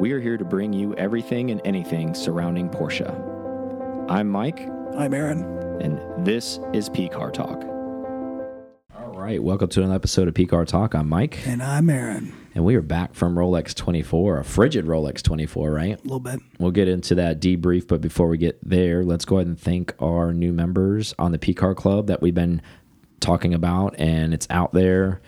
we are here to bring you everything and anything surrounding Porsche. I'm Mike, I'm Aaron. and this is P Car Talk. All right, welcome to another episode of PCAR Talk. I'm Mike, And I'm Aaron. and we are back from Rolex 24, a frigid Rolex 24, right? A little bit. We'll get into that debrief, but before we get there, let's go ahead and thank our new members on the PCAR Club that we've been talking about, and it's out there.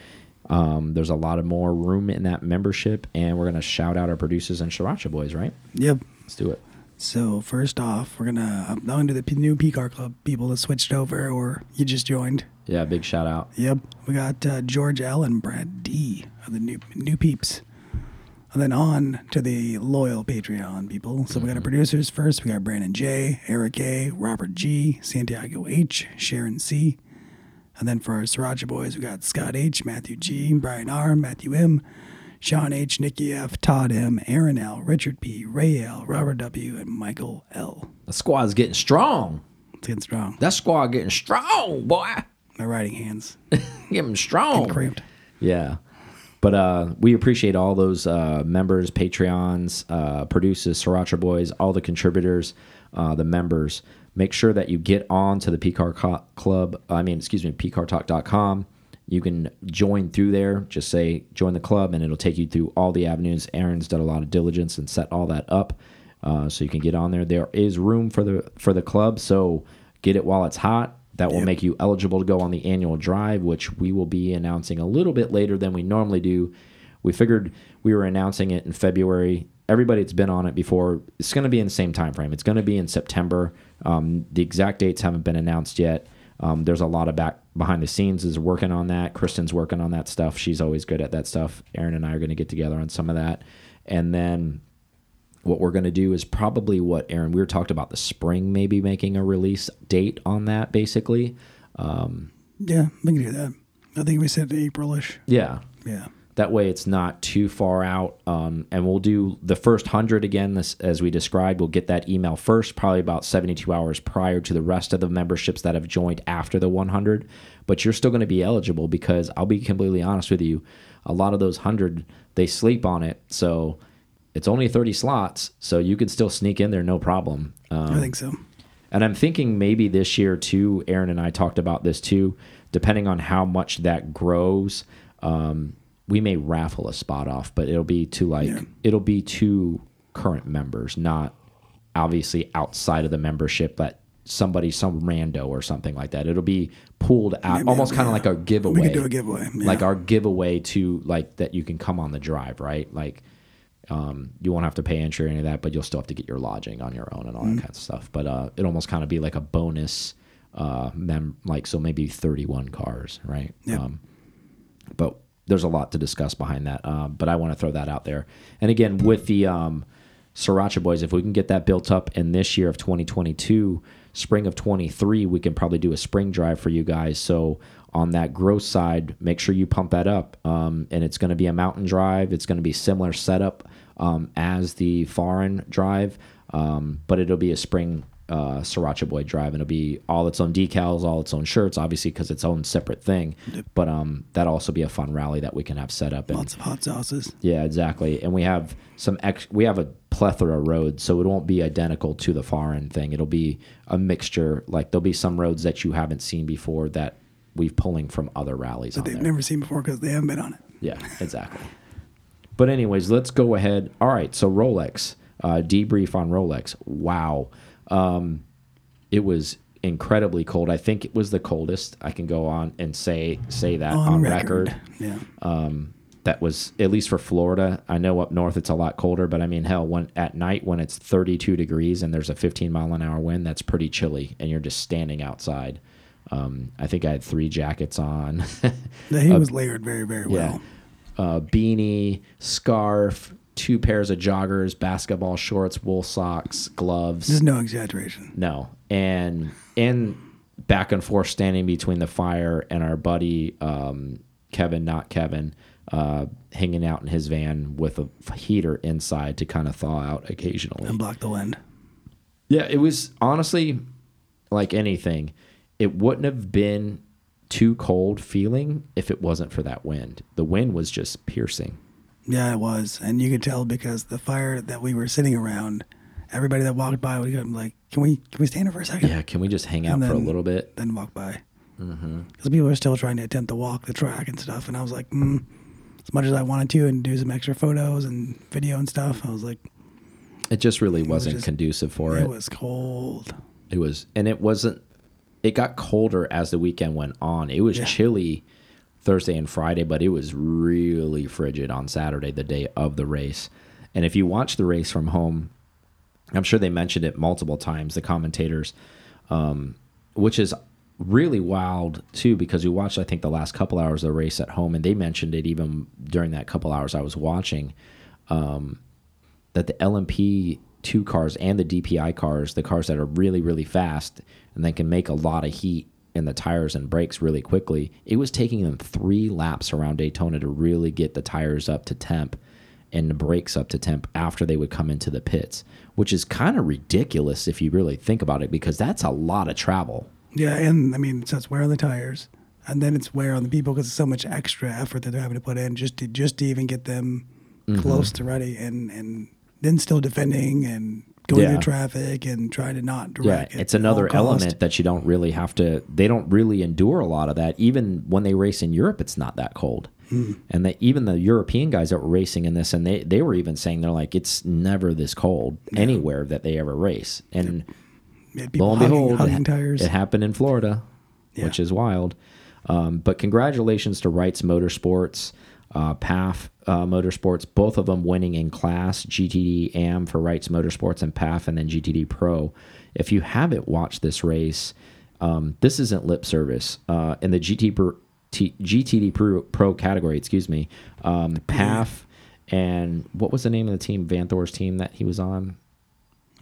Um, there's a lot of more room in that membership, and we're going to shout out our producers and Sriracha Boys, right? Yep. Let's do it. So first off, we're gonna I'm going to the new P Car Club people that switched over or you just joined. Yeah, big shout out. Yep. We got uh, George L and Brad D of the new new peeps. And then on to the loyal Patreon people. So we got our producers first. We got Brandon J, Eric A, Robert G, Santiago H, Sharon C. And then for our Sriracha boys, we got Scott H, Matthew G, Brian R, Matthew M, Sean H, Nikki F, Todd M, Aaron L, Richard P, Ray L, Robert W, and Michael L. The squad's getting strong. It's getting strong. That squad getting strong, boy. My writing hands Getting strong. cramped. Yeah. But uh, we appreciate all those uh, members, Patreons, uh, producers, Sriracha Boys, all the contributors, uh, the members. Make sure that you get on to the PCAR Club. I mean, excuse me, PCARTalk.com. You can join through there. Just say join the club, and it'll take you through all the avenues. Aaron's done a lot of diligence and set all that up, uh, so you can get on there. There is room for the for the club, so get it while it's hot. That will make you eligible to go on the annual drive, which we will be announcing a little bit later than we normally do. We figured we were announcing it in February. Everybody that's been on it before, it's going to be in the same time frame. It's going to be in September. Um, the exact dates haven't been announced yet. Um, there's a lot of back behind the scenes is working on that. Kristen's working on that stuff. She's always good at that stuff. Aaron and I are going to get together on some of that, and then what we're going to do is probably what Aaron we were talked about the spring maybe making a release date on that basically. Yeah, we can do that. I think we said Aprilish. Yeah, Yeah. That way it's not too far out. Um, and we'll do the first 100 again this, as we described. We'll get that email first probably about 72 hours prior to the rest of the memberships that have joined after the 100 but you're still going to be eligible because i'll be completely honest with you a lot of those 100 they sleep on it. So it's only 30 slots so you can still sneak in there no problem. Um, I think so. and I'm thinking maybe this year too, Aaron and I talked about this too, depending on how much that grows, um, we may raffle a spot off, but it'll be to like, it'll be to current members, not obviously outside of the membership, but somebody, some rando or something like that. It'll be pulled out, almost kind of like a giveaway. We could do a giveaway. Yeah. Like our giveaway to like that you can come on the drive, right? Like, um, you won't have to pay entry or any of that, but you'll still have to get your lodging on your own and all that kind of stuff. But uh, it almost kind of be like a bonus, uh, mem like so maybe thirty one cars, right? Yep. Um, but there's a lot to discuss behind that. Um, but I want to throw that out there. And again, with the um, Sriracha Boys, if we can get that built up in this year of 2022, spring of 23, we can probably do a spring drive for you guys. So on that growth side, make sure you pump that up. Um, and it's going to be a mountain drive. It's going to be similar setup um, as the foreign drive, um, but it'll be a spring uh, Sriracha Boy drive, and it'll be all its own decals, all its own shirts, obviously because its own separate thing. But um, that'll also be a fun rally that we can have set up. And Lots of hot sauces. yeah, exactly. And we have some ex we have a plethora of roads, so it won't be identical to the foreign thing. It'll be a mixture. Like there'll be some roads that you haven't seen before that we've pulling from other rallies on They've there. never seen before because they haven't been on it. Yeah, exactly. but anyways, let's go ahead. All right, so Rolex uh, debrief on Rolex. Wow, um, it was incredibly cold. I think it was the coldest. I can go on and say say that on, On, record. record. Yeah. Um, that was at least for Florida. I know up north it's a lot colder, but I mean, hell, when at night when it's 32 degrees and there's a 15 mile an hour wind, that's pretty chilly, and you're just standing outside. Um, I think I had three jackets on. Yeah, He was layered very, very well. uh, beanie, scarf, two pairs of joggers, basketball shorts, wool socks, gloves. There's no exaggeration. No, and and back and forth standing between the fire and our buddy um, Kevin, not Kevin, uh, hanging out in his van with a heater inside to kind of thaw out occasionally. And block the wind. Yeah, it was honestly like anything. It wouldn't have been too cold feeling if it wasn't for that wind. The wind was just piercing. Yeah, it was, and you could tell because the fire that we were sitting around, everybody that walked by would come like, "Can we can we stand here for a second? Yeah, can we just hang out And for a then- little bit? Then walk by. Mm-hmm. Because people were still trying to attempt to walk the track and stuff, and I was like, mm, as much as I wanted to and do some extra photos and video and stuff, I was like, It just really wasn't just- conducive for it it. was cold. It was, and it wasn't. It got colder as the weekend went on. It was Yeah. chilly Thursday and Friday, but it was really frigid on Saturday, the day of the race. And if you watch the race from home, I'm sure they mentioned it multiple times. The commentators, um, which is really wild too, because we watched I think the last couple hours of the race at home, and they mentioned it even during that couple hours I was watching. Um, that the LMP two cars and the DPI cars, the cars that are really really fast and they can make a lot of heat in the tires and brakes really quickly, it was taking them three laps around Daytona to really get the tires up to temp and the brakes up to temp after they would come into the pits, which is kind of ridiculous if you really think about it because that's a lot of travel. Yeah, and I mean, so it's wear on the tires, and then it's wear on the people because it's so much extra effort that they're having to put in just to just to even get them Mm-hmm. close to ready, and and then still defending and going Yeah. through traffic and trying to not direct. Yeah, it's another at all cost. element that you don't really have to. They don't really endure a lot of that. Even when they race in Europe, it's not that cold. Hmm. And that even the European guys that were racing in this, and they they were even saying they're like it's never this cold anywhere that they ever race. And lo and behold, it, hugging tires. it happened in Florida, Yeah. which is wild. Um, but congratulations to Wrights Motorsports, uh, Pfaff uh, Motorsports, both of them winning in class GTD AM for Wrights Motorsports and Pfaff, and then GTD Pro. If you haven't watched this race, um, this isn't lip service. Uh, in the GT Pro, T, GTD Pro, Pro category, excuse me, um, Pfaff and what was the name of the team? Vanthoor's team that he was on.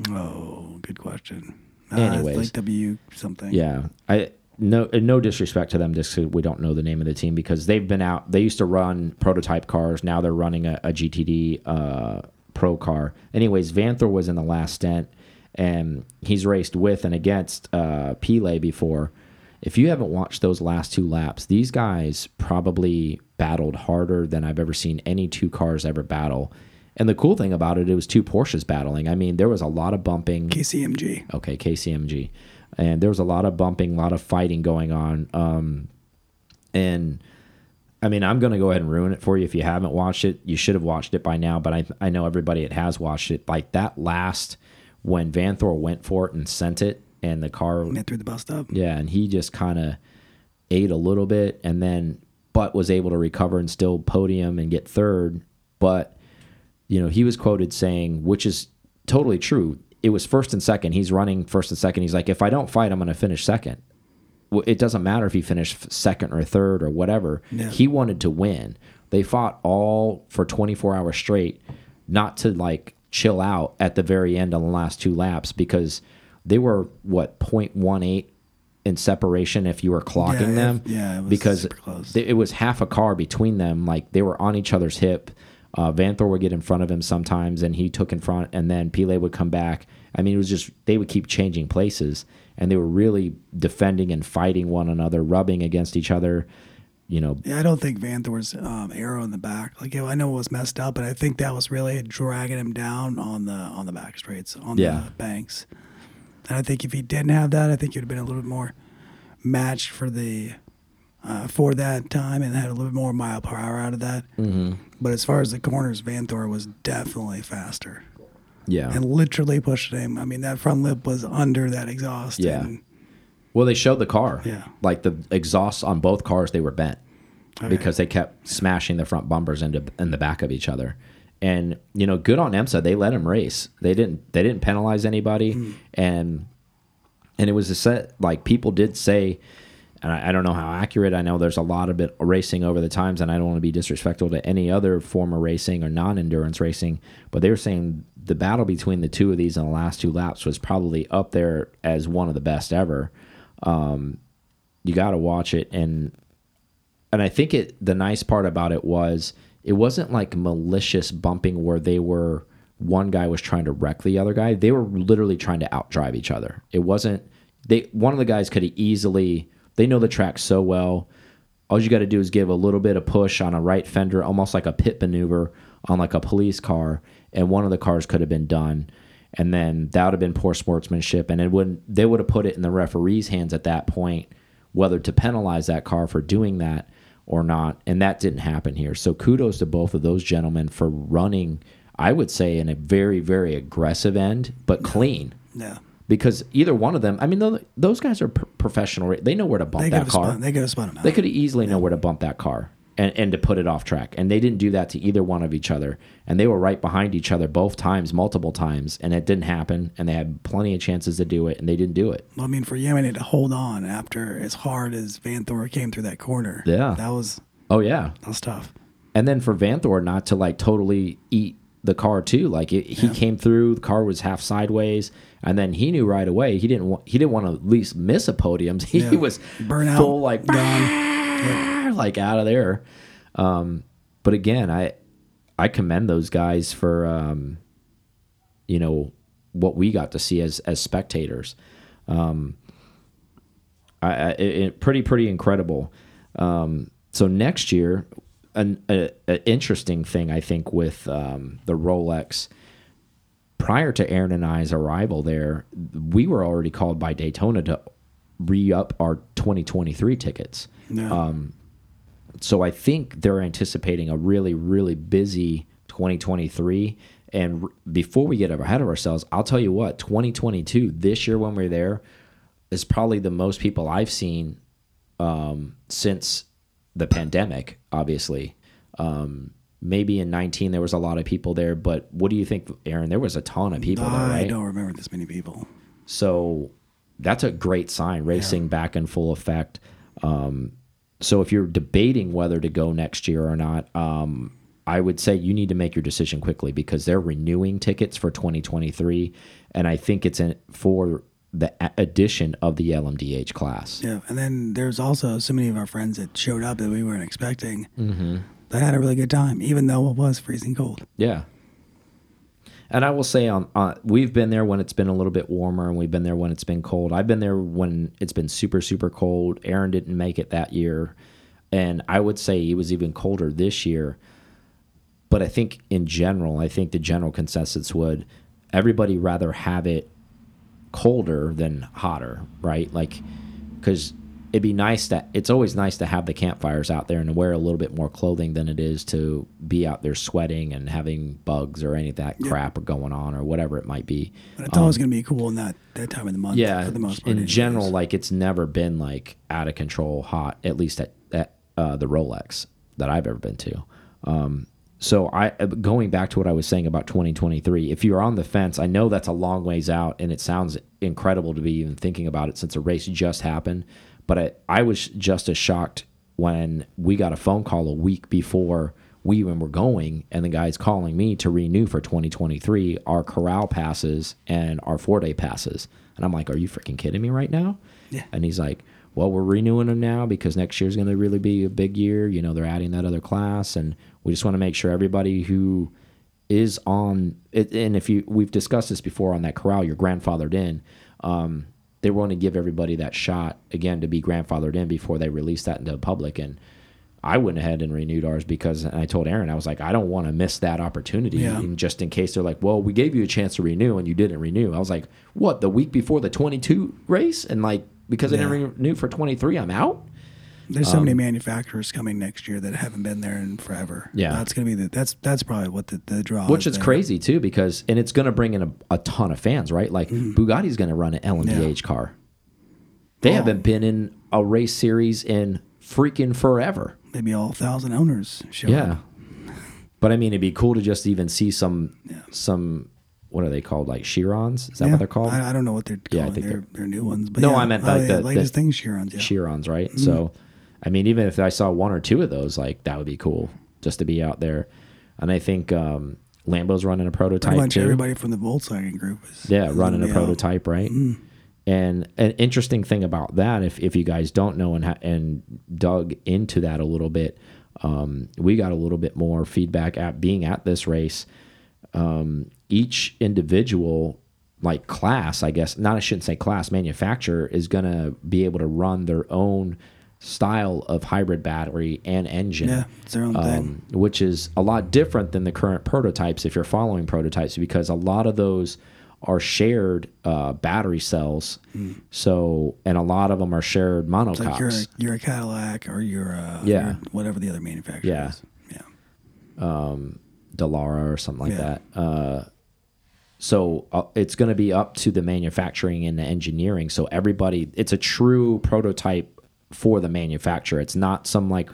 oh, good question. Uh, Anyways. it's like W something. Yeah, I no no disrespect to them, just we don't know the name of the team because they've been out. They used to run prototype cars. Now they're running a, a GTD uh, pro car. Anyways, Vanthoor was in the last stint, and he's raced with and against uh, Pele before. If you haven't watched those last two laps, these guys probably battled harder than I've ever seen any two cars ever battle. And the cool thing about it, it was two Porsches battling. I mean, there was a lot of bumping. KCMG. Okay, KCMG. And there was a lot of bumping, a lot of fighting going on. Um, and I mean, I'm going to go ahead and ruin it for you if you haven't watched it. You should have watched it by now, but I, I know everybody that has watched it. Like that last, when Vanthoor went for it and sent it, and the car, Went through the bus stop. yeah, and he just kind of ate a little bit, and then but was able to recover and still podium and get third. But you know, he was quoted saying, which is totally true. It was first and second. He's running first and second. He's like, if I don't fight, I'm going to finish second. Well, It doesn't matter if he finished second or third or whatever. Yeah. He wanted to win. They fought all for 24 hours straight, not to like chill out at the very end on the last two laps because they were what 0.18 in separation if you were clocking Yeah, them. yeah, it was because it was half a car between them. Like they were on each other's hip. Uh, Vanthoor would get in front of him sometimes, and he took in front, and then Pele would come back. I mean, it was just they would keep changing places, and they were really defending and fighting one another, rubbing against each other. You know, Yeah, I don't think Vanthoor's um, arrow in the back. Like I know it was messed up, but I think that was really dragging him down on the on the back straights on Yeah. the banks. And I think if he didn't have that, I think he'd have been a little bit more matched for the uh, for that time and had a little bit more mile per hour out of that. mm-hmm. But as far as the corners, Vanthoor was definitely faster yeah. and literally pushed him. I mean, that front lip was under that exhaust. Yeah. and- Well, they showed the car. Yeah. Like the exhausts on both cars, they were bent Okay. because they kept smashing the front bumpers into in the back of each other. And you know, good on IMSA. They let him race. They didn't. They didn't penalize anybody. Hmm. And and it was a set. Like people did say, and I, I don't know how accurate. I know there's a lot of racing over the times, and I don't want to be disrespectful to any other form of racing or non-endurance racing. But they were saying the battle between the two of these in the last two laps was probably up there as one of the best ever. Um, you got to watch it and and I think it the nice part about it was it wasn't like malicious bumping where they were one guy was trying to wreck the other guy. They were literally trying to outdrive each other. It wasn't they one of the guys could have easily they know the track so well. All you got to do is give a little bit of push on a right fender, almost like a pit maneuver on like a police car, and one of the cars could have been done, and then that would have been poor sportsmanship, and it wouldn't. They would have put it in the referee's hands at that point, whether to penalize that car for doing that or not, and that didn't happen here. So kudos to both of those gentlemen for running. I would say in a very very aggressive end, but clean Yeah. Because either one of them. I mean, those guys are professional. They know where to bump They that car. spun. They could have spun him out. They could easily know where to bump that car and, and to put it off track. And they didn't do that to either one of each other. And they were right behind each other both times, multiple times, and it didn't happen. And they had plenty of chances to do it, and they didn't do it. Well, I mean, for Jaminet to hold on after as hard as Vanthoor came through that corner. Yeah. That was Oh yeah. that was tough. And then for Vanthoor not to like totally eat the car too. Like it, he came through, the car was half sideways, and then he knew right away he didn't want he didn't want to at least miss a podium. He Yeah. was Burnout, full like gone. like out of there. Um, but again, I I commend those guys for um, you know what we got to see as as spectators. Um, I, I it- pretty pretty incredible. Um, so next year, an a, a interesting thing I think with um, the Rolex. Prior to Aaron and I's arrival there, we were already called by Daytona to re up our 2023 tickets. Yeah. So I think they're anticipating a really, really busy 2023. And r- before we get ahead of ourselves, I'll tell you what, 2022, this year when we're there, is probably the most people I've seen um, since the pandemic, obviously. Um, maybe in 19 there was a lot of people there, but what do you think, Aaron? There was a ton of people there, I don't remember this many people. So that's a great sign, racing back in full effect. Um, so if you're debating whether to go next year or not, um, I would say you need to make your decision quickly because they're renewing tickets for 2023, and I think it's in, for the addition of the LMDH class. Yeah, and then there's also so many of our friends that showed up that we weren't expecting. Mm-hmm. That had a really good time, even though it was freezing cold. Yeah. And I will say, on, on we've been there when it's been a little bit warmer, and we've been there when it's been cold. I've been there when it's been super, super cold. Aaron didn't make it that year, and I would say it was even colder this year. But I think in general, I think the general consensus would everybody rather have it colder than hotter, right? Like, because it'd be nice that it's always nice to have the campfires out there and wear a little bit more clothing than it is to be out there sweating and having bugs or any of that crap or going on or whatever it might be. But it's always going to be cool in that, that time of the month. Um, Yeah, for the most part. in anyways. general, like it's never been like out of control hot, at least at, at uh, the Rolex that I've ever been to. Um, so I uh, going back to what I was saying about 2023. If you're on the fence, I know that's a long ways out, and it sounds incredible to be even thinking about it since a race just happened. But I, I was just as shocked when we got a phone call a week before we even were going, and the guy's calling me to renew for 2023 our corral passes and our four day passes. And I'm like, Are you freaking kidding me right now? Yeah. And he's like, Well, we're renewing them now because next year's going to really be a big year. You know, they're adding that other class, and we just want to make sure everybody who is on it. And if you, we've discussed this before on that corral, you're grandfathered in. Um, they want to give everybody that shot again to be grandfathered in before they release that into the public. And I went ahead and renewed ours because, and I told Aaron, I was like, I don't want to miss that opportunity. Yeah. Just in case they're like, well, we gave you a chance to renew and you didn't renew. I was like, what, the week before the 22 race? And like, because I Yeah. didn't renew for 23, I'm out? There's so Um, many manufacturers coming next year that haven't been there in forever. Yeah. that's gonna be the that's that's probably what the, the draw. Which is there. crazy too, because, and it's going to bring in a, a ton of fans, right? Like Mm-hmm. Bugatti's going to run an LMDH car. They Oh. haven't been in a race series in freaking forever. Maybe all thousand owners show Yeah. up. But I mean, it'd be cool to just even see some, some, what are they called? Like Chirons? Is that Yeah. what they're called? I, I don't know what they're Yeah, I think they're, new ones. But No, yeah. I meant Oh, like yeah, the- latest the- things, Chirons. Yeah. Chirons, right? Mm-hmm. So, I mean, even if I saw one or two of those, like that would be cool just to be out there. And I think um, Lambo's running a prototype Pretty much too. everybody from the Volkswagen group is Yeah, is running a out. prototype, right? Mm-hmm. And an interesting thing about that, if, if you guys don't know and ha and dug into that a little bit, um, we got a little bit more feedback at being at this race. Um, each individual, like class, I guess, not I shouldn't say class, manufacturer is gonna be able to run their own style of hybrid battery and engine. Yeah, it's their own thing. um, which is a lot different than the current prototypes if you're following prototypes because a lot of those are shared uh, battery cells. So, and a lot of them are shared monocoques. Like you're a, you're a Cadillac or you're a Yeah. you're whatever the other manufacturer Yeah. is. Yeah. Dallara or something like Yeah. that. Uh, so uh, it's going to be up to the manufacturing and the engineering. So everybody, it's a true prototype for the manufacturer. It's not some like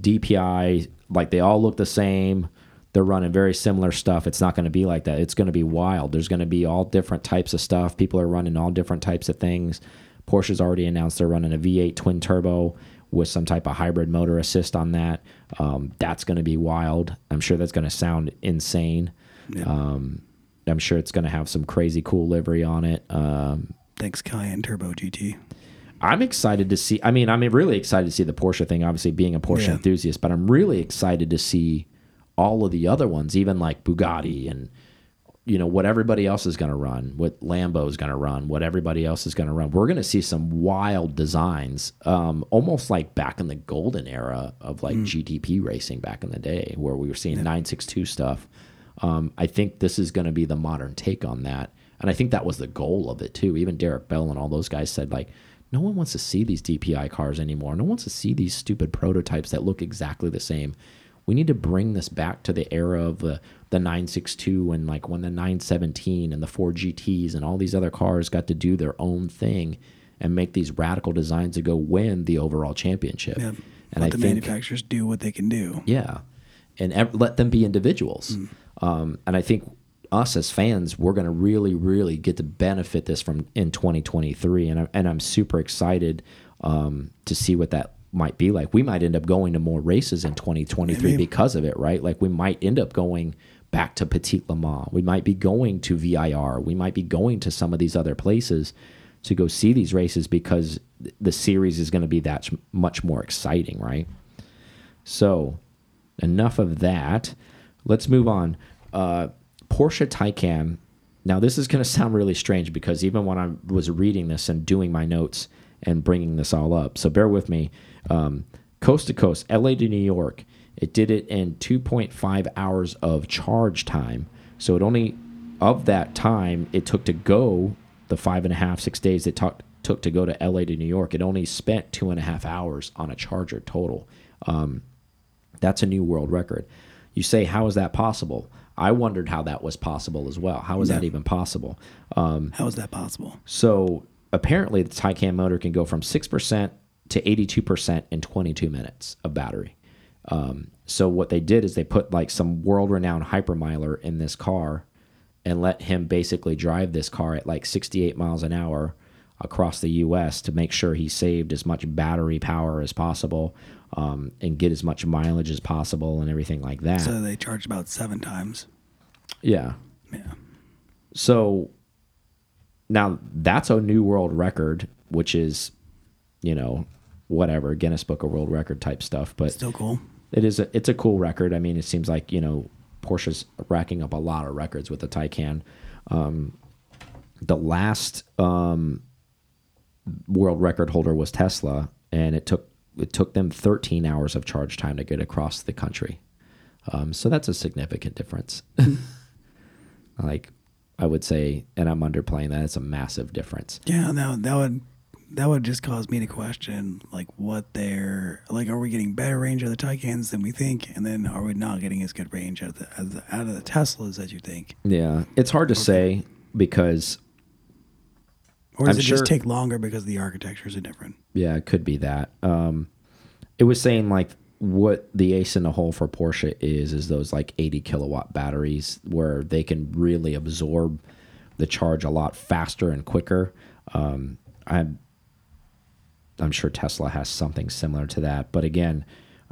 DPI, like they all look the same. They're running very similar stuff. It's not going to be like that. It's going to be wild. There's going to be all different types of stuff. People are running all different types of things. Porsche's already announced they're running a V8 twin turbo with some type of hybrid motor assist on that. Um, that's going to be wild. I'm sure that's going to sound insane. Um, I'm sure it's going to have some crazy cool livery on it. Um, Thanks Cayenne Turbo GT. I'm excited to see. I mean, I'm really excited to see the Porsche thing. Obviously, being a Porsche Yeah. enthusiast, but I'm really excited to see all of the other ones, even like Bugatti and you know what everybody else is going to run, what Lambo is going to run, what everybody else is going to run. We're going to see some wild designs, um, almost like back in the golden era of like GTP racing back in the day, where we were seeing 962 stuff. Um, I think this is going to be the modern take on that, and I think that was the goal of it too. Even Derek Bell and all those guys said like, no one wants to see these DPI cars anymore. No one wants to see these stupid prototypes that look exactly the same. We need to bring this back to the era of the the 962 and like when the 917 and the 4 GTs and all these other cars got to do their own thing and make these radical designs to go win the overall championship. Yeah. And Let I the think manufacturers do what they can do. yeah, and let them be individuals. Um, and I think us as fans, we're going to really, really get to benefit this from in 2023. And I, and I'm super excited um, to see what that might be like. We might end up going to more races in 2023 Maybe. because of it, right? Like we might end up going back to Petit Le Mans. We might be going to VIR. We might be going to some of these other places to go see these races because the series is going to be that much more exciting, right? So, enough of that. Let's move on. Uh, Porsche Taycan. Now, this is going to sound really strange because even when I was reading this and doing my notes and bringing this all up, so bear with me. Um, coast to coast, LA to New York, it did it in 2.5 hours of charge time. So it only, of that time it took to go the five and a half, six days it took took to go to LA to New York, it only spent two and a half hours on a charger total. Um, that's a new world record. You say, how is that possible? I wondered how that was possible as well. How is that even possible? Um, How is that possible? so apparently, the Taycan motor can go from six percent to eighty-two percent in twenty-two minutes of battery. Um, so what they did is they put like some world-renowned hypermiler in this car, and let him basically drive this car at like sixty-eight miles an hour across the U.S. to make sure he saved as much battery power as possible um, and get as much mileage as possible and everything like that. So they charged about seven times. yeah. Yeah. So now that's a new world record, which is, you know, whatever Guinness Book of World Record type stuff. But Still cool. it is a, it's a cool record. I mean, it seems like you know Porsche's racking up a lot of records with the Taycan. Um, the last um, world record holder was Tesla, and it took it took them 13 hours of charge time to get across the country. Um, so that's a significant difference. like I would say, and I'm underplaying that. It's a massive difference. Yeah, no, that would that would just cause me to question like what they're like. Are we getting better range of the Taycans than we think, and then are we not getting as good range out of the, as the out of the Teslas as you think, Yeah, it's hard to say because or does I'm it just take longer because the architectures are different? Yeah, it could be that. Um, it was saying like what the ace in the hole for Porsche is is those like 80 kilowatt batteries where they can really absorb the charge a lot faster and quicker. Um, I'm I'm sure Tesla has something similar to that, but again.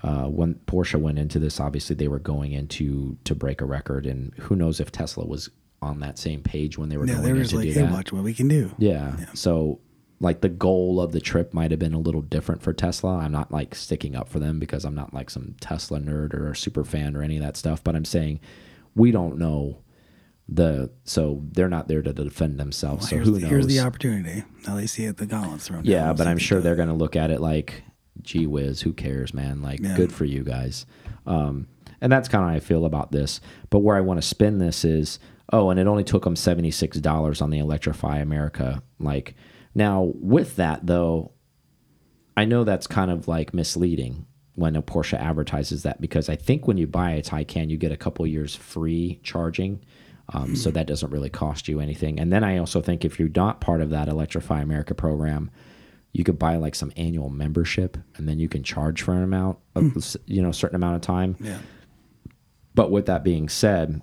Uh, when Porsche went into this, obviously they were going into to break a record, and who knows if Tesla was on that same page when they were Yeah, going they were in to like, do hey, that. watch what we can do. Yeah. So like the goal of the trip might have been a little different for Tesla. I'm not like sticking up for them because I'm not like some Tesla nerd or a super fan or any of that stuff, but I'm saying we don't know the so they're not there to defend themselves. so here's, who the, knows? here's the opportunity. Now they see it, the gauntlets thrown. Yeah, down, but I'm sure they're going to look at it like, gee whiz, who cares, man? Like, Yeah. good for you guys. Um, and that's kind of how I feel about this. But where I want to spin this is, oh, and it only took them $76 on the Electrify America. Like, now with that, though, I know that's kind of like misleading when a Porsche advertises that because I think when you buy a Taycan, you get a couple years free charging. Um, so that doesn't really cost you anything. And then I also think if you're not part of that Electrify America program, you could buy like some annual membership and then you can charge for an amount of, you know, a certain amount of time. Yeah. But with that being said,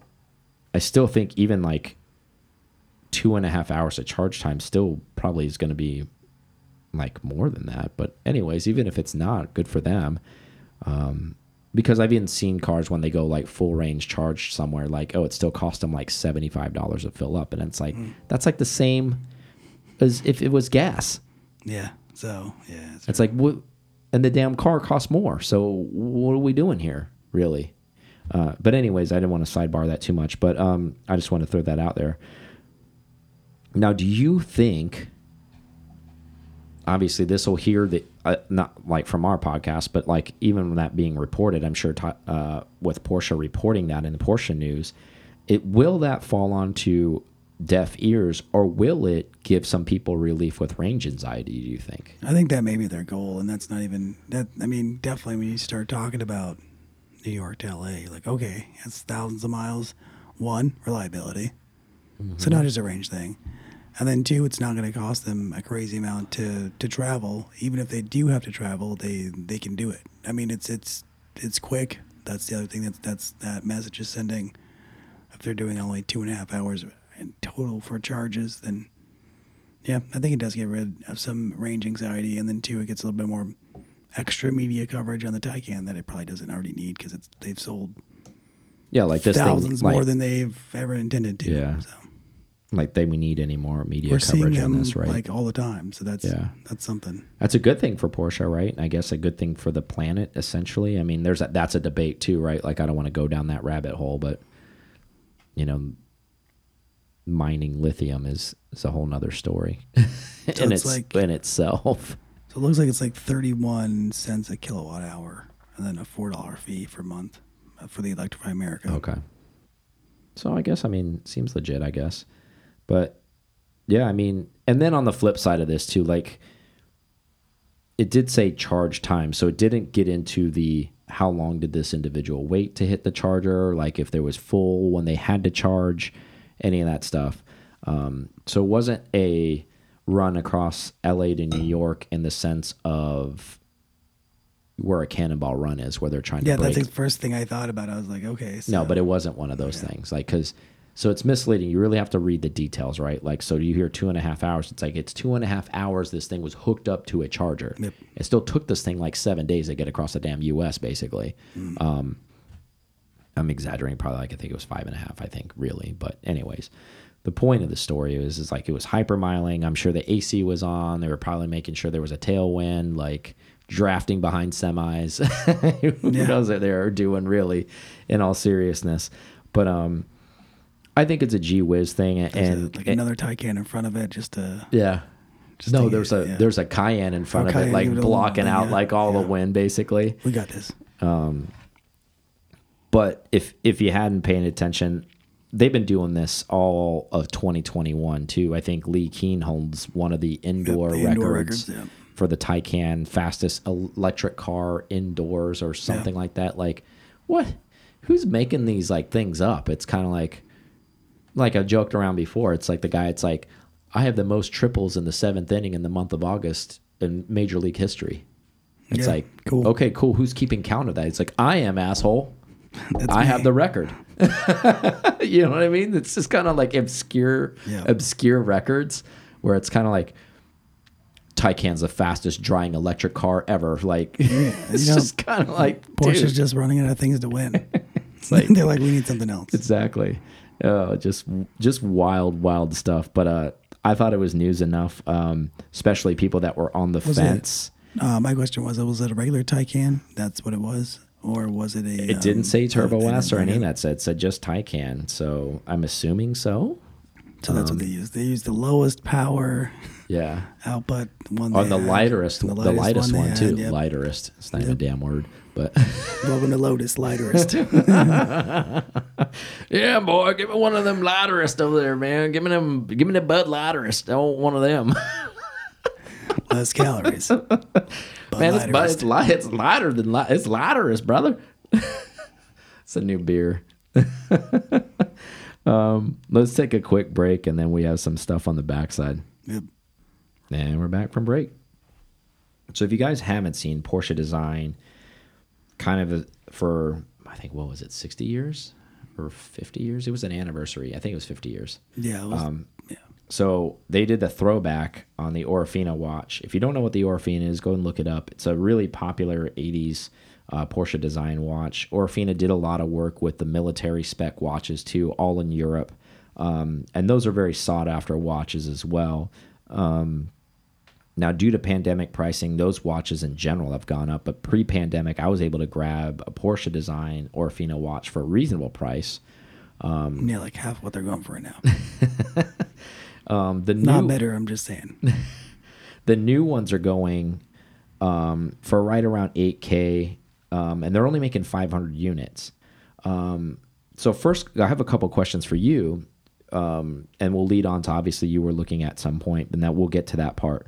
I still think even like two and a half hours of charge time still probably is going to be like more than that. But anyways, even if it's not good for them, um, because I've even seen cars when they go like full range charge somewhere, like oh, it still cost them like seventy five dollars to fill up, and it's like that's like the same as if it was gas. Yeah. So yeah. It's, It's like what, and the damn car costs more. So what are we doing here, really? Uh, but anyways, I didn't want to sidebar that too much, but um, I just want to throw that out there. Now, do you think? Obviously, this will hear the uh, not like from our podcast, but like even that being reported, I'm sure uh, with Porsche reporting that in the Porsche news, it will that fall onto deaf ears, or will it give some people relief with range anxiety? Do you think? I think that may be their goal, and that's not even that. I mean, definitely when you start talking about New York to LA, like okay, it's thousands of miles. One, reliability. So mm-hmm. not just a range thing, and then two, it's not going to cost them a crazy amount to to travel. Even if they do have to travel, they they can do it. I mean, it's it's it's quick. That's the other thing that that's that message is sending. If they're doing only two and a half hours in total for charges, then yeah, I think it does get rid of some range anxiety, and then two, it gets a little bit more extra media coverage on the Taycan that it probably doesn't already need because it's they've sold Yeah, like this thousands thing, like, more than they've ever intended to. Yeah. so like they we need any more media we're coverage on this, right? like all the time. So that's Yeah. that's something. That's a good thing for Porsche, right? I guess a good thing for the planet, essentially. I mean, there's a, that's a debate too, right? Like I don't want to go down that rabbit hole, but you know, mining lithium is is a whole nother story So in it's its like- in itself. So it looks like it's like thirty one cents a kilowatt hour, and then a four dollar fee for month uh, for the Electrify America. Okay. So I guess I mean seems legit, I guess. But yeah, I mean, and then on the flip side of this too, like it did say charge time, so it didn't get into the how long did this individual wait to hit the charger, like if there was full when they had to charge, any of that stuff. Um, so it wasn't a run across LA to New York in the sense of where a cannonball run is, where they're trying Yeah, to Yeah, that's the first thing I thought about. I was like, okay, so no, but it wasn't one of those things. Like, because so it's misleading. You really have to read the details, right? Like, so you hear two and a half hours. It's like it's two and a half hours. This thing was hooked up to a charger. Yep. It still took this thing like seven days to get across the damn U.S. Basically. Mm. Um, I'm exaggerating. Probably like I think it was five and a half. I think really, but anyways. The point of the story is, is like it was hypermiling. I'm sure the AC was on. They were probably making sure there was a tailwind, like drafting behind semis. Who Yeah. knows what they're doing really, in all seriousness. But um, I think it's a G whiz thing, and like another Taycan in front of it, just to yeah. Just no, there's a yeah. there's a Cayenne in front of Cayenne, it, like blocking out yeah. like all the wind, basically. we got this. Um, but if if you hadn't paid attention, they've been doing this all of 2021 too. I think Leh Keen holds one of the indoor, the indoor records, records, yeah. for the Taycan fastest electric car indoors or something like that. Like, what? Who's making these like things up? It's kind of like, like I joked around before. It's like the guy. It's like I have the most triples in the seventh inning in the month of August in Major League history. It's Yeah, like, cool. okay, cool. Who's keeping count of that? It's like I am asshole. That's I me. have the record. you know what I mean? It's just kind of like obscure, Yeah. obscure records where it's kind of like Taycan's the fastest drying electric car ever. Like it's you know, just kind of like Porsche's dude, just running out of things to win. like- They're like, we need something else. exactly. Uh, just just wild, wild stuff. But uh, I thought it was news enough, um, especially people that were on the Was it- fence. Uh, my question was, was it a regular Taycan? That's what it was. Or was it a? It didn't um, say Turbo uh, S or any of that. Said said just Taycan. So I'm assuming so. So that's what they used. They used the lowest power Yeah. output one. On the had, lightest, the lightest lightest they one, had, too. yep. Lightest. It's not even a damn word, but Welcome to Lotus, lightest. yeah, boy, give me one of them lighterest over there, man. Give me them, give me the Bud lighterest. I want one of them. Less calories. Bud man, it's, but it's light. It's lighter than light. It's lighterest, brother. it's a new beer. um, let's take a quick break, and then we have some stuff on the backside. Yep. And we're back from break. So if you guys haven't seen Porsche design, kind of for I think what was it, sixty years or fifty years? It was an anniversary. I think it was fifty years. Yeah. So they did the throwback on the Orfina watch. If you don't know what the Orfina is, go and look it up. It's a really popular 80s uh, Porsche design watch. Orfina did a lot of work with the military spec watches too, all in Europe. Um, and those are very sought after watches as well. Um, now, due to pandemic pricing, those watches in general have gone up. But pre pandemic, I was able to grab a Porsche design Orfina watch for a reasonable price. yeah, like half what they're going for right now. Um, the Not new, better. I'm just saying. The new ones are going um, for right around 8K, um, and they're only making 500 units. Um, so first, I have a couple questions for you, um, and we'll lead on to obviously you were looking at some point, and that we'll get to that part.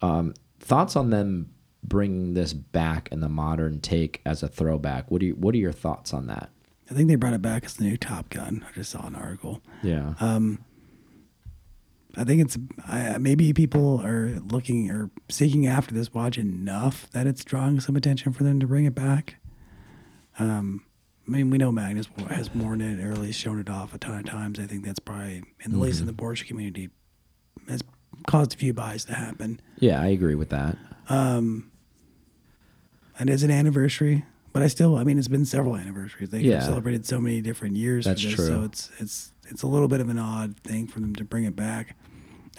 Um, thoughts on them bringing this back in the modern take as a throwback? What do you What are your thoughts on that? I think they brought it back as the new Top Gun. I just saw an article. Yeah, I think it's I, maybe people are looking or seeking after this watch enough that it's drawing some attention for them to bring it back. Um, I mean, we know Magnus has worn it or at least shown it off a ton of times. I think that's probably, at least in the Porsche community, has caused a few buys to happen. yeah, I agree with that. And it's an anniversary, but I still, I mean, it's been several anniversaries. They've Yeah. celebrated so many different years. That's this, true. So it's it's it's a little bit of an odd thing for them to bring it back,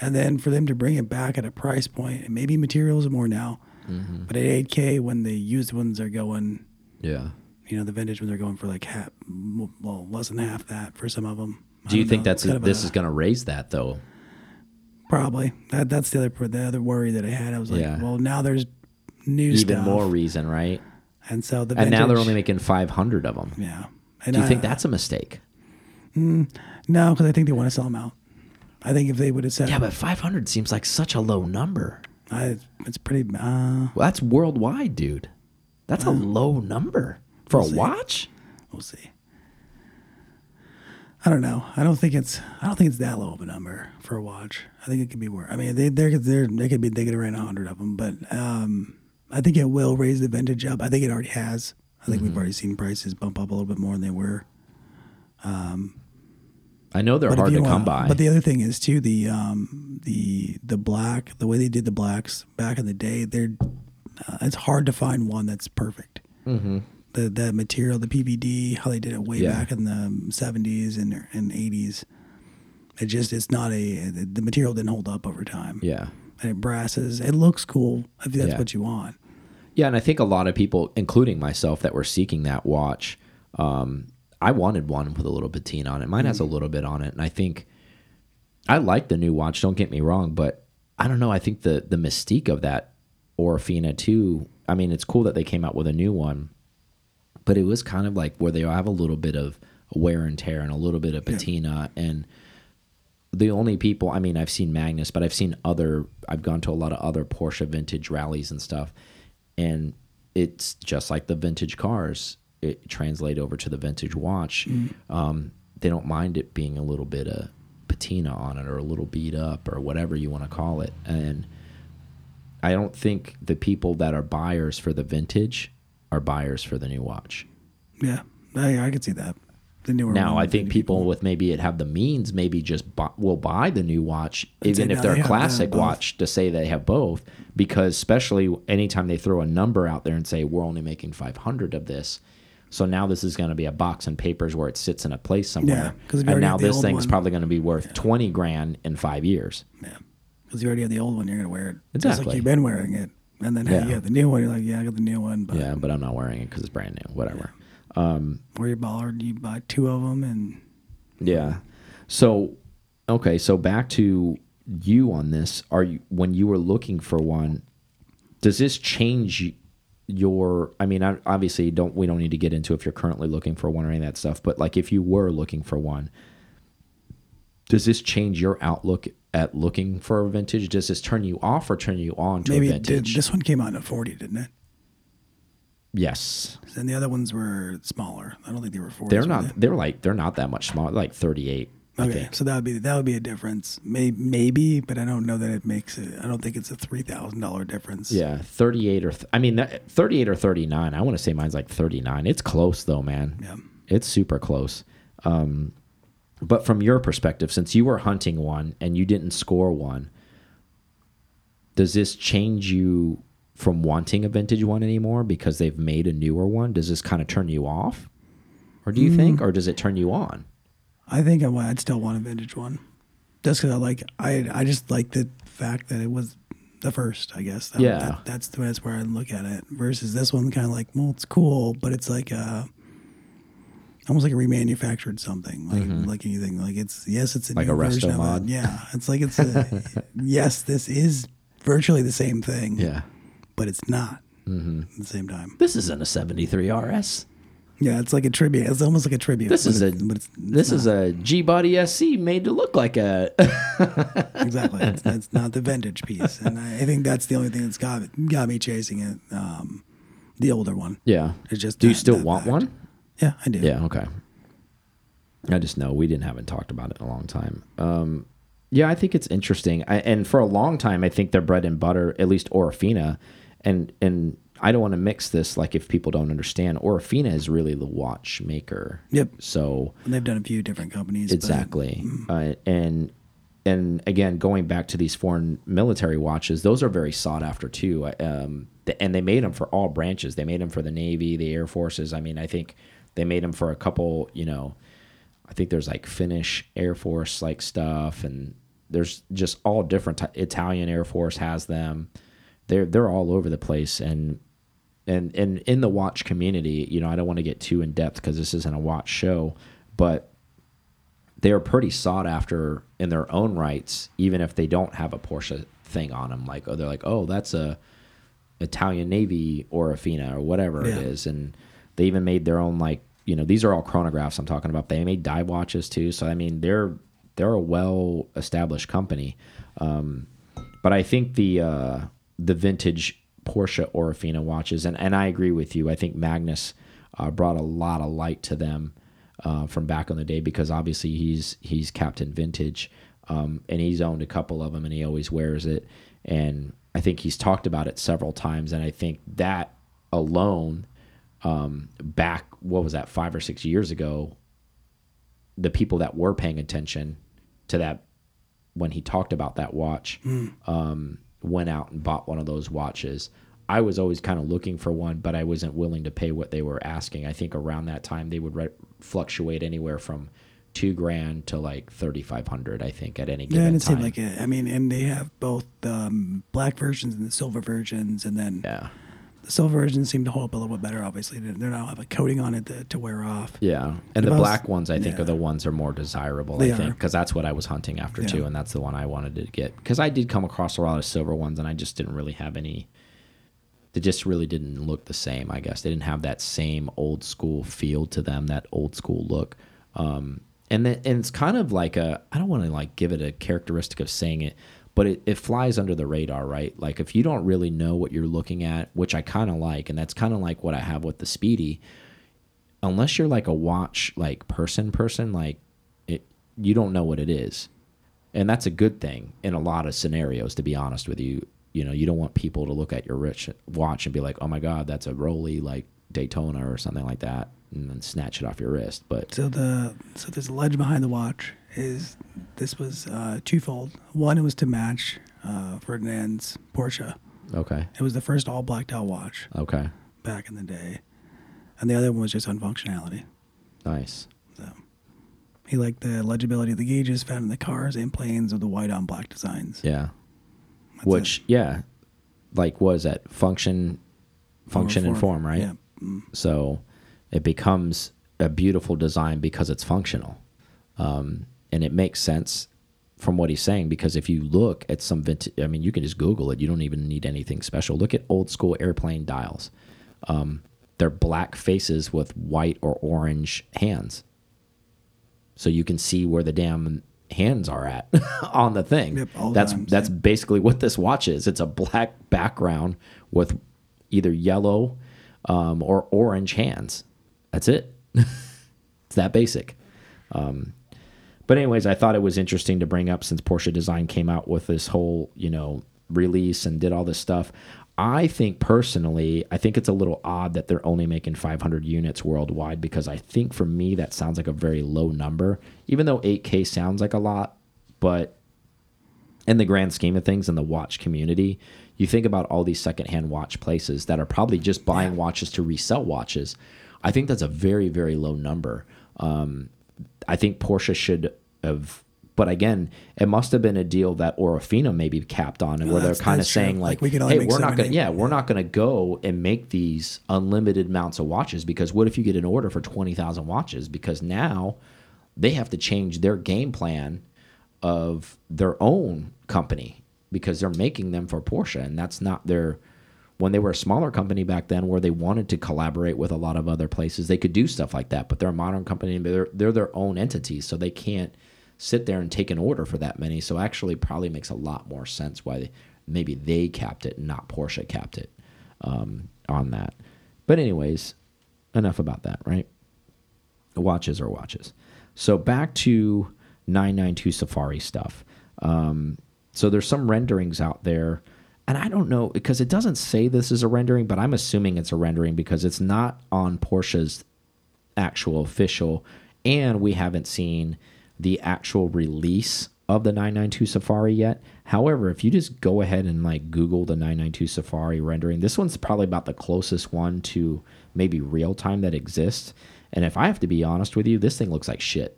and then for them to bring it back at a price point, and maybe materials are more now, Mm-hmm. but at 8K when the used ones are going, Yeah. you know, the vintage ones are going for like half, well, less than half that for some of them. Do you think that's this is going to raise that though? probably that? That's the other the other worry that I had. I was like, Yeah. well, now there's new Even stuff, more reason, right? and so the And now they're only making 500 of them. yeah. And Do you I- think that's a mistake? No, because I think they want to sell them out. I think if they would have said, Yeah, but 500 seems like such a low number. I, it's pretty. Uh, Well, that's worldwide, dude. That's a low number for a watch. we'll see. I don't know. I don't think it's. I don't think it's that low of a number for a watch. I think it could be worse. I mean, they they're, they're they could be they could around hundred of them, but um, I think it will raise the vintage up. I think it already has. I think Mm-hmm. we've already seen prices bump up a little bit more than they were. I know they're But hard to you come by. But the other thing is too the um the the black the way they did the blacks back in the day. They're uh, it's hard to find one that's perfect. Mm-hmm. The the material, the PVD, how they did it way Yeah. back in the seventies and and eighties. It just it's not a the material didn't hold up over time. yeah. and it brasses. It looks cool if that's Yeah. what you want. Yeah, and I think a lot of people, including myself, that were seeking that watch, um, I wanted one with a little patina on it. Mine has a mm-hmm. little bit on it, and I think I like the new watch. Don't get me wrong, but I don't know. I think the the mystique of that Orfina too. I mean, it's cool that they came out with a new one, but it was kind of like where they have a little bit of wear and tear and a little bit of patina and the only people I mean I've seen Magnus but I've seen other I've gone to a lot of other Porsche vintage rallies and stuff and it's just like the vintage cars it translate over to the vintage watch um, they don't mind it being a little bit of patina on it or a little beat up or whatever you want to call it and I don't think the people that are buyers for the vintage are buyers for the new watch Yeah, I, I could see that. The newer now, I think maybe people with maybe it have the means, maybe just bu will buy the new watch, even if they're a have to have classic both. watch, to say they have both. Because especially anytime they throw a number out there and say we're only making 500 of this, so now this is going to be a box and papers where it sits in a place somewhere. we and now this old thing's one. probably going to be worth 20 grand in five years. Yeah, because you already have the old one. You're gonna wear it just like you've been wearing it. And then hey, Yeah. you have the new one. You're like, yeah, I got the new one. But Yeah, but I'm not wearing it because it's brand new. Whatever. Um, or you baller, you buy two of them, and Yeah. So, okay. So back to you on this. Are you when you were looking for one? Does this change your? I mean, obviously, don't we don't need to get into if you're currently looking for one or any of that stuff. But like, if you were looking for one, does this change your outlook at looking for a vintage? Does this turn you off or turn you on to maybe a it did. vintage? This one came out in a 40, didn't it? yes. And the other ones were smaller. I don't think they were 40 They're not. they? They're like they're not that much smaller. Like 38. Okay, so that would be that would be a difference. Maybe, maybe, but I don't know that it makes it. I don't think it's a three thousand dollar difference. Yeah, 38 or th I mean that, 38 or 39. I want to say mine's like 39. It's close though, man. Yeah. It's super close. Um but from your perspective since you were hunting one and you didn't score one, does this change you from wanting a vintage one anymore because they've made a newer one? Does this kind of turn you off? Or do you think or does it turn you on? I think I, would- I'd still want a vintage one, just because I like I I just like the fact that it was the first. I guess. That, Yeah. that- that's the that's where I look at it. Versus this one, kind of like, well, it's cool, but it's like a almost like a remanufactured something, like like anything. Like it's yes, it's a Mm-hmm. Like new a resto version of mod? it. Yeah, it's like it's a yes, this is virtually the same thing. Yeah. but it's not at the same time. This isn't a 73 RS. Yeah, it's like a tribute. It's almost like a tribute. This is a it's- but it's, this is a G Body SC made to look like a exactly. It's, that's not the vintage piece, and I, I think that's the only thing that's got got me chasing it. Um, the older one. Yeah. It's just Do you that- still that want fact. one? Yeah, I do. Yeah, okay. I just know we didn't haven't talked about it in a long time. Um, yeah, I think it's interesting. I, and for a long time, I think their bread and butter, at least Orofina, and and I don't want to mix this. Like if people don't understand, Orofina is really the watchmaker. Yep. So And they've done a few different companies. but- exactly, mm. uh, and and again, going back to these foreign military watches, those are very sought after too. Um, and they made them for all branches. They made them for the Navy, the Air Forces. I mean, I think they made them for a couple. You know, I think there's like Finnish Air Force like stuff, and there's just all different. Italian Air Force has them. They're they're all over the place, and and and in the watch community, you know, I don't want to get too in depth because this isn't a watch show, but they are pretty sought after in their own rights, even if they don't have a Porsche thing on them. Like, oh, they're like, oh, that's a Italian Navy or Orofina or whatever Yeah. it is, and they even made their own like, you know, these are all chronographs I'm talking about. They made dive watches too, so I mean, they're they're a well established company. Um, but I think the uh, the vintage Porsche Orofina watches, and, and I agree with you. I think Magnus uh, brought a lot of light to them uh, from back in the day because obviously he's he's Captain Vintage, um, and he's owned a couple of them, and he always wears it. And I think he's talked about it several times, and I think that alone, um, back what was that five or six years ago, the people that were paying attention to that when he talked about that watch um, went out and bought one of those watches. I was always kind of looking for one, but I wasn't willing to pay what they were asking. I think around that time they would fluctuate anywhere from two grand to like thirty five hundred. I think at any given Yeah, and it time. seemed like it. I mean, and they have both the um, black versions and the silver versions, and then yeah, the silver versions seem to hold up a little bit better. Obviously, they don't have a coating on it to, to wear off. yeah. And If the was- black ones, I think, yeah. are the ones that are more desirable. They I think because that's what I was hunting after Yeah. too, and that's the one I wanted to get because I did come across a lot of silver ones, and I just didn't really have any. They just really didn't look the same. I guess they didn't have that same old school feel to them, that old school look. Um, and then, and it's kind of like a I don't want to like give it a characteristic of saying it, but it, it flies under the radar, right? Like if you don't really know what you're looking at, which I kind of like, and that's kind of like what I have with the Speedy. Unless you're like a watch like person person, like it, you don't know what it is, and that's a good thing in a lot of scenarios. To be honest with you, you know you don't want people to look at your rich watch and be like, oh my god, that's a Roly like Daytona or something like that, and then snatch it off your wrist. But So the so there's a legend behind the watch is this was uh, twofold. One, it was to match uh, Ferdinand's Porsche. okay, It was the first all blacked out watch okay, back in the day, and the other one was just on functionality. nice. So he liked the legibility of the gauges found in the cars and planes with the white on black designs. Yeah. That's Which, yeah, like was that function, function and form, right? Yeah. Mm. So it becomes a beautiful design because it's functional, um, and it makes sense from what he's saying because if you look at some vintage, I mean, you can just Google it. You don't even need anything special. Look at old school airplane dials. Um, they're black faces with white or orange hands, so you can see where the damn hands are at on the thing. Yep, that's time, that's same. basically what this watch is. It's a black background with either yellow um, or orange hands. That's it. it's that basic. Um, but anyways, I thought it was interesting to bring up since Porsche Design came out with this whole, you know, release and did all this stuff. I think personally, I think it's a little odd that they're only making 500 units worldwide because I think for me that sounds like a very low number. Even though 8K sounds like a lot, but in the grand scheme of things in the watch community, you think about all these secondhand watch places that are probably just buying watches to resell watches. I think that's a very, very low number. Um, I think Porsche should have, but again, it must have been a deal that Orofino maybe capped on, and where they're kind of saying like, Like, we can "Hey, we're so not going, many." yeah, we're not going to go and make these unlimited amounts of watches because what if you get an order for twenty thousand watches? Because now they have to change their game plan of their own company because they're making them for Porsche, and that's not their. When they were a smaller company back then, where they wanted to collaborate with a lot of other places, they could do stuff like that. But they're a modern company, and they're they're their own entities, so they can't sit there and take an order for that many. So actually, probably makes a lot more sense why they, maybe they capped it, not Porsche capped it um, on that. But anyways, enough about that, right? watches are watches. So back to 992 Safari stuff. Um, so there's some renderings out there, and I don't know because it doesn't say this is a rendering, but I'm assuming it's a rendering because it's not on Porsche's actual official, and we haven't seen the actual release of the 992 Safari yet. However, if you just go ahead and like Google the 992 Safari rendering, this one's probably about the closest one to maybe real time that exists. And if I have to be honest with you, this thing looks like shit.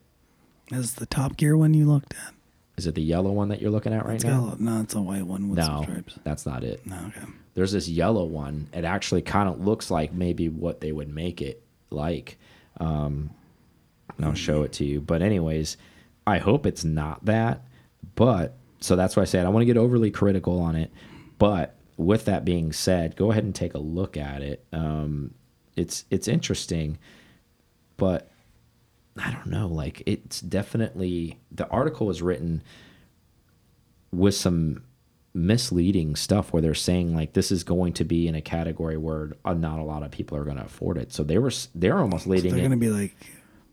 Is the Top Gear one you looked at? Is it the yellow one that you're looking at right It's now? a, no, it's a white one with No, stripes. that's not it. No, okay. There's this yellow one. It actually kind of looks like maybe what they would make it like. Um, and I'll show it to you. But anyways, I hope it's not that. But so that's why I said I want to get overly critical on it. But with that being said, go ahead and take a look at it. Um, it's it's interesting, but I don't know. Like it's definitely the article was written with some misleading stuff where they're saying like this is going to be in a category where uh, not a lot of people are going to afford it. So they were they're almost leading They're gonna be like,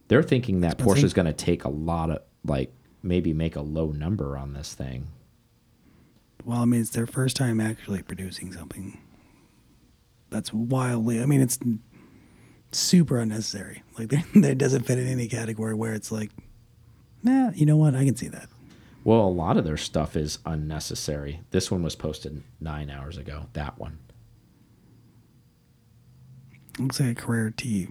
they're thinking that Expensive. Porsche's going to take a lot of like maybe make a low number on this thing. well, I mean, it's their first time actually producing something. That's wildly. I mean, it's super unnecessary. Like, that doesn't fit in any category where it's like, nah, you know what? I can see that. Well, a lot of their stuff is unnecessary. This one was posted nine hours ago. That one, looks like a Carrera T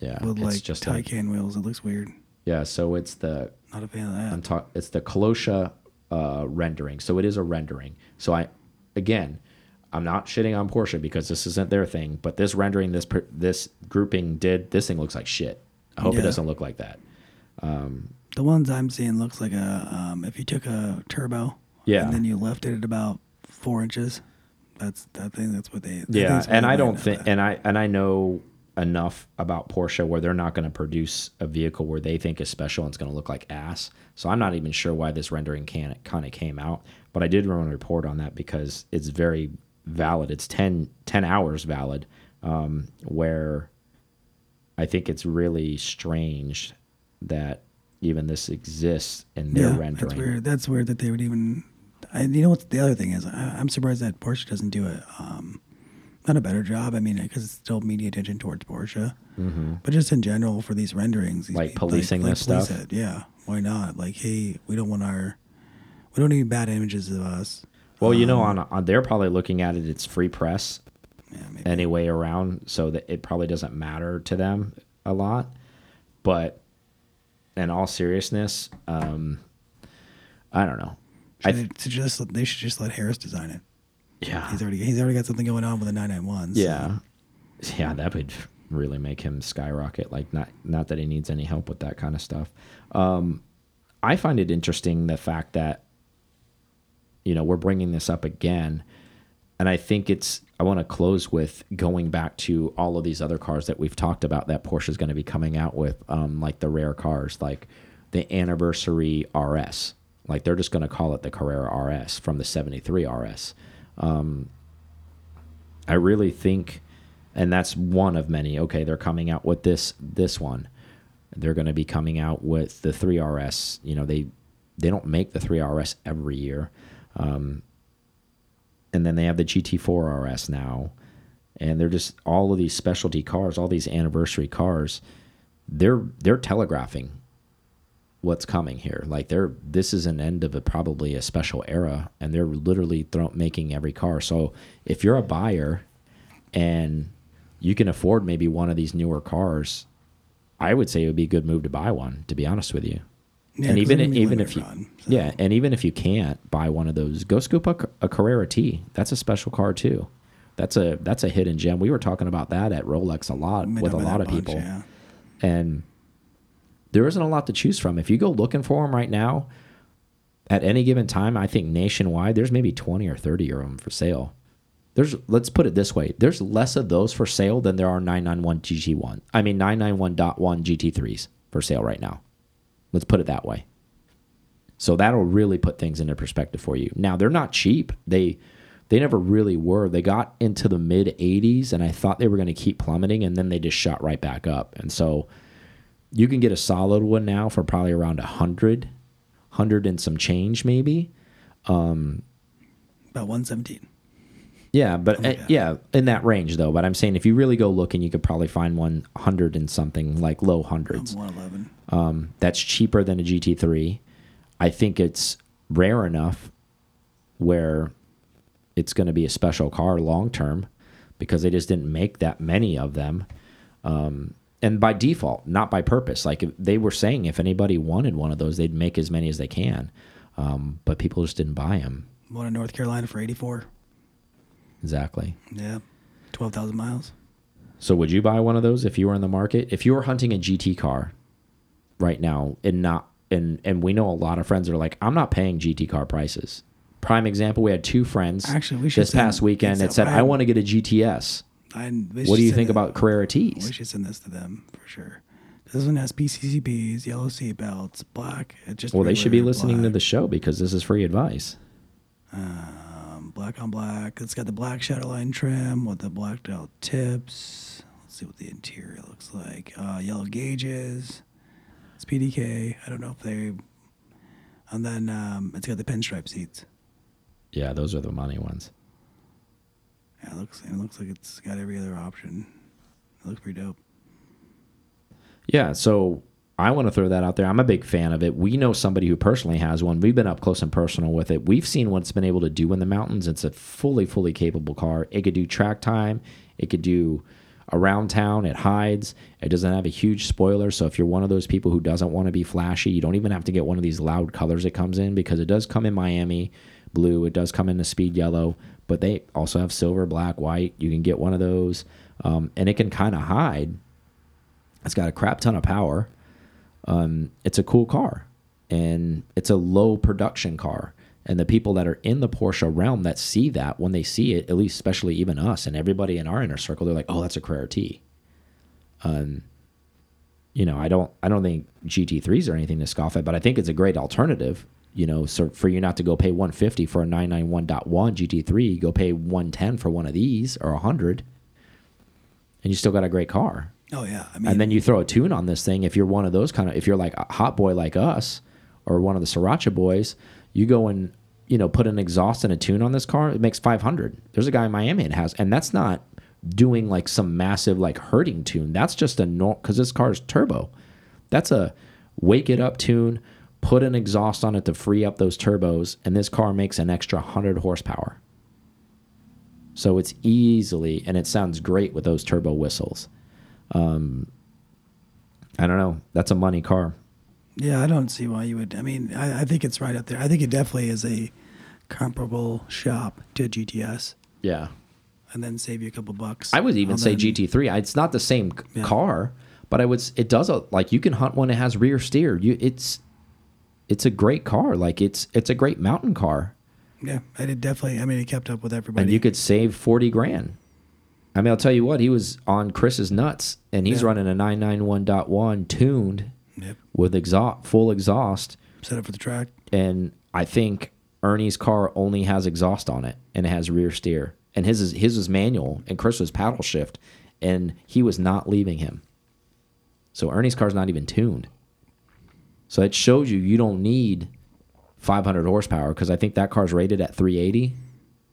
yeah, with it's like just like Taycan wheels. It looks weird. yeah. So it's the Not a fan of that. I'm talk it's the Kolesa uh, rendering. So it is a rendering. So I again, I'm not shitting on Porsche because this isn't their thing, but this rendering this this grouping did this thing looks like shit. I hope it doesn't look like that. The ones I'm seeing looks like a um, if you took a turbo, Yeah. and then you left it at about four inches. That's that thing. That's what they. Yeah, what and I don't think and I and I know enough about Porsche where they're not going to produce a vehicle where they think is special and it's going to look like ass. So I'm not even sure why this rendering can kind of came out, but I did run a report on that because it's very valid. It's 10, 10 hours valid, um, where I think it's really strange that even this exists in their yeah, rendering. That's weird. That's weird that they would even. I, you know what? The other thing is, I, I'm surprised that Porsche doesn't do it. Um, not a better job. I mean, because it's still media attention towards Porsche, but just in general for these renderings, these. Like policing this police stuff? it. Yeah, why not? Like, hey, we don't want our, we don't need bad images of us. Well, you Um, know, on, on they're probably looking at it. It's free press Yeah, any way around, so that it probably doesn't matter to them a lot. But in all seriousness, um, I don't know. I Should they, should just, they should just let Harris design it. Yeah. He's already he's already got something going on with the 991. so- Yeah. Yeah, that would really make him skyrocket. Like not not that he needs any help with that kind of stuff. Um, I find it interesting the fact that you know we're bringing this up again, and I think it's. I want to close with going back to all of these other cars that we've talked about that Porsche is going to be coming out with, um, like the rare cars, like the anniversary RS. Like they're just going to call it the Carrera RS from the '73 RS. I really think, and that's one of many. Okay, they're coming out with this this one. They're going to be coming out with the 3RS. You know, they they don't make the 3RS every year, um, and then they have the GT4 RS now, and they're just all of these specialty cars, all these anniversary cars. They're they're telegraphing what's coming here. Like they're this is an end of a probably a special era, and they're literally making every car. So if you're a buyer and you can afford maybe one of these newer cars, I would say it would be a good move to buy one. To be honest with you, Yeah, and even they're gonna be even if you so- yeah, and even if you can't buy one of those, go scoop a, a Carrera T. That's a special car too. That's a that's a hidden gem. We were talking about that at Rolex a lot Made with a lot of bunch, people Yeah. and there isn't a lot to choose from. If you go looking for them right now, at any given time, I think nationwide there's maybe 20 or 30 of them for sale. There's let's put it this way, there's less of those for sale than there are 991 GT1. I mean 991.1 GT3s for sale right now. Let's put it that way. So that'll really put things into perspective for you. Now they're not cheap. They they never really were. They got into the mid 80s and I thought they were going to keep plummeting and then they just shot right back up. And so you can get a solid one now for probably around a hundred, hundred and some change maybe. Um About 117. Yeah, but uh, yeah. in that range though. But I'm saying if you really go looking, you could probably find one hundred and something, like low hundreds. 111. Um, that's cheaper than a GT3. I think it's rare enough where it's going to be a special car long term because they just didn't make that many of them. Um, and by default, not by purpose. Like if- they were saying, if anybody wanted one of those, they'd make as many as they can. Um, but people just didn't buy them. One in North Carolina for 84. Exactly. Yeah. 12,000 miles. So would you buy one of those if you were in the market? If you were hunting a GT car right now and not and and we know a lot of friends that are like, I'm not paying GT car prices. Prime example, we had two friends Actually, we should this past weekend that said, I- want to get a GTS. I, What do you think about Carrera T's? We should send this to them for sure. This one has PCCBs, yellow seat belts, black. It just Well, they should be listening to the show because this is free advice. Um, black on black. It's got the black shadow line trim with the blacked out tips. Let's see what the interior looks like. Uh, yellow gauges. It's PDK. I don't know if they. And then um, it's got the pinstripe seats. Yeah, those are the money ones. Yeah, it looks. It looks like it's got every other option. It looks pretty dope. Yeah, so I want to throw that out there. I'm a big fan of it. We know somebody who personally has one. We've been up close and personal with it. We've seen what it's been able to do in the mountains. It's a fully, fully capable car. It could do track time. It could do around town. It hides. It doesn't have a huge spoiler. So if you're one of those people who doesn't want to be flashy, you don't even have to get one of these loud colors it comes in because it does come in Miami blue. It does come in the speed yellow, but they also have silver, black, white. You can get one of those, um, and it can kind of hide. It's got a crap ton of power. Um, it's a cool car, and it's a low production car. And the people that are in the Porsche realm that see that when they see it, at least especially even us and everybody in our inner circle, they're like, "Oh, that's a Carrera T." Um, you know, I don't, I don't think GT3s are anything to scoff at, but I think it's a great alternative. You know, so for you not to go pay 150 for a 991.1 GT3, go pay 110 for one of these or 100, and you still got a great car Oh yeah, I mean, and then you throw a tune on this thing. If you're one of those kind of, if you're like a hot boy like us, or one of the Sriracha boys, you go and you know put an exhaust and a tune on this car. It makes 500. There's a guy in Miami that has, and that's not doing like some massive like hurting tune. That's just a normal because this car is turbo. That's a wake it up tune. Put an exhaust on it to free up those turbos, and this car makes an extra 100 horsepower. So it's easily, and it sounds great with those turbo whistles. Um, I don't know. That's a money car. Yeah, I don't see why you would. I mean, I, I think it's right up there. I think it definitely is a comparable shop to a GTS, Yeah. and then save you a couple bucks. I would even on say the- GT3. I- It's not the same c- Yeah. car, but I would. s- It does a like you can hunt one that has rear steer. You it's it's a great car. Like it's it's a great mountain car, Yeah, I did definitely. I mean, it kept up with everybody. and you could save forty grand. I mean, I'll tell you what. He was on Chris's nuts, and he's Yeah. running a 991.1 tuned Yep. with exhaust, full exhaust, set up for the track. and I think Ernie's car only has exhaust on it, and it has rear steer, and his is his was manual, and Chris was paddle shift, and he was not leaving him. So Ernie's car's not even tuned. So it shows you you don't need 500 horsepower because I think that car's rated at 380.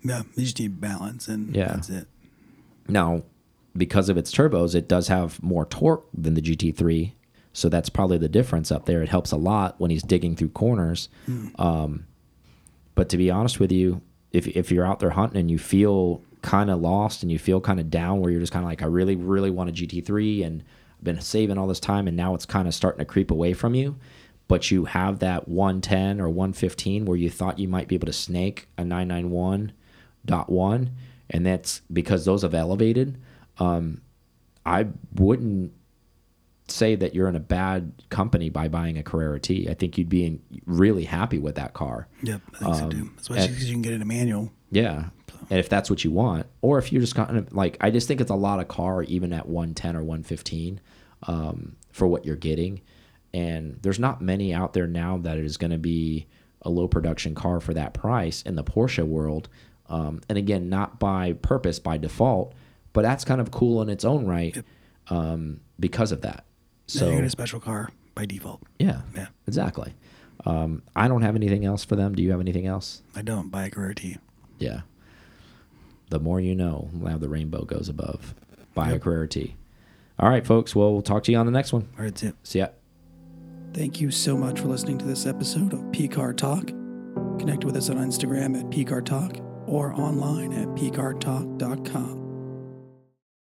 Yeah, you just need balance, and Yeah. that's it. Now, because of its turbos, it does have more torque than the GT3. So that's probably the difference up there. It helps a lot when he's digging through corners. Um, but to be honest with you, if, if you're out there hunting and you feel kind of lost and you feel kind of down where you're just kind of like, I really, really want a GT3 and I've been saving all this time and now it's kind of starting to creep away from you, but you have that 110 or 115 where you thought you might be able to snake a 991.1 and that's because those have elevated. Um, I wouldn't say that you're in a bad company by buying a Carrera T. I think you'd be in, really happy with that car. Yep, I think so too. Um, Especially because you can get it in a manual. Yeah. And if that's what you want, or if you're just kind of like, I just think it's a lot of car, even at 110 or 115, um, for what you're getting. And there's not many out there now that is going to be a low production car for that price in the Porsche world. Um, and again, not by purpose, by default, but that's kind of cool in its own right um, because of that. So So you get a special car by default. yeah, Yeah. exactly. Um, I don't have anything else for them. Do you have anything else? I don't buy a Carrera T. Yeah. The more you know, now the rainbow goes above. Buy a Yep. Carrera T. All right, folks. Well, we'll talk to you on the next one. All right, that's it. See ya. Thank you so much for listening to this episode of PCAR Talk. Connect with us on Instagram at PCAR Talk or online at PCARTalk.com.